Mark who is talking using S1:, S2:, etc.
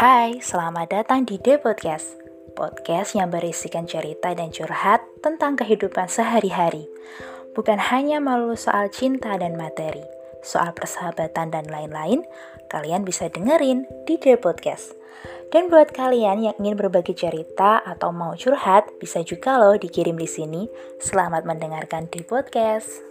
S1: Hai, selamat datang di The Podcast. Podcast yang berisikan cerita dan curhat tentang kehidupan sehari-hari. Bukan hanya melulu soal cinta dan materi, soal persahabatan dan lain-lain, kalian bisa dengerin di The Podcast. Dan buat kalian yang ingin berbagi cerita atau mau curhat, bisa juga loh dikirim di sini. Selamat mendengarkan di podcast.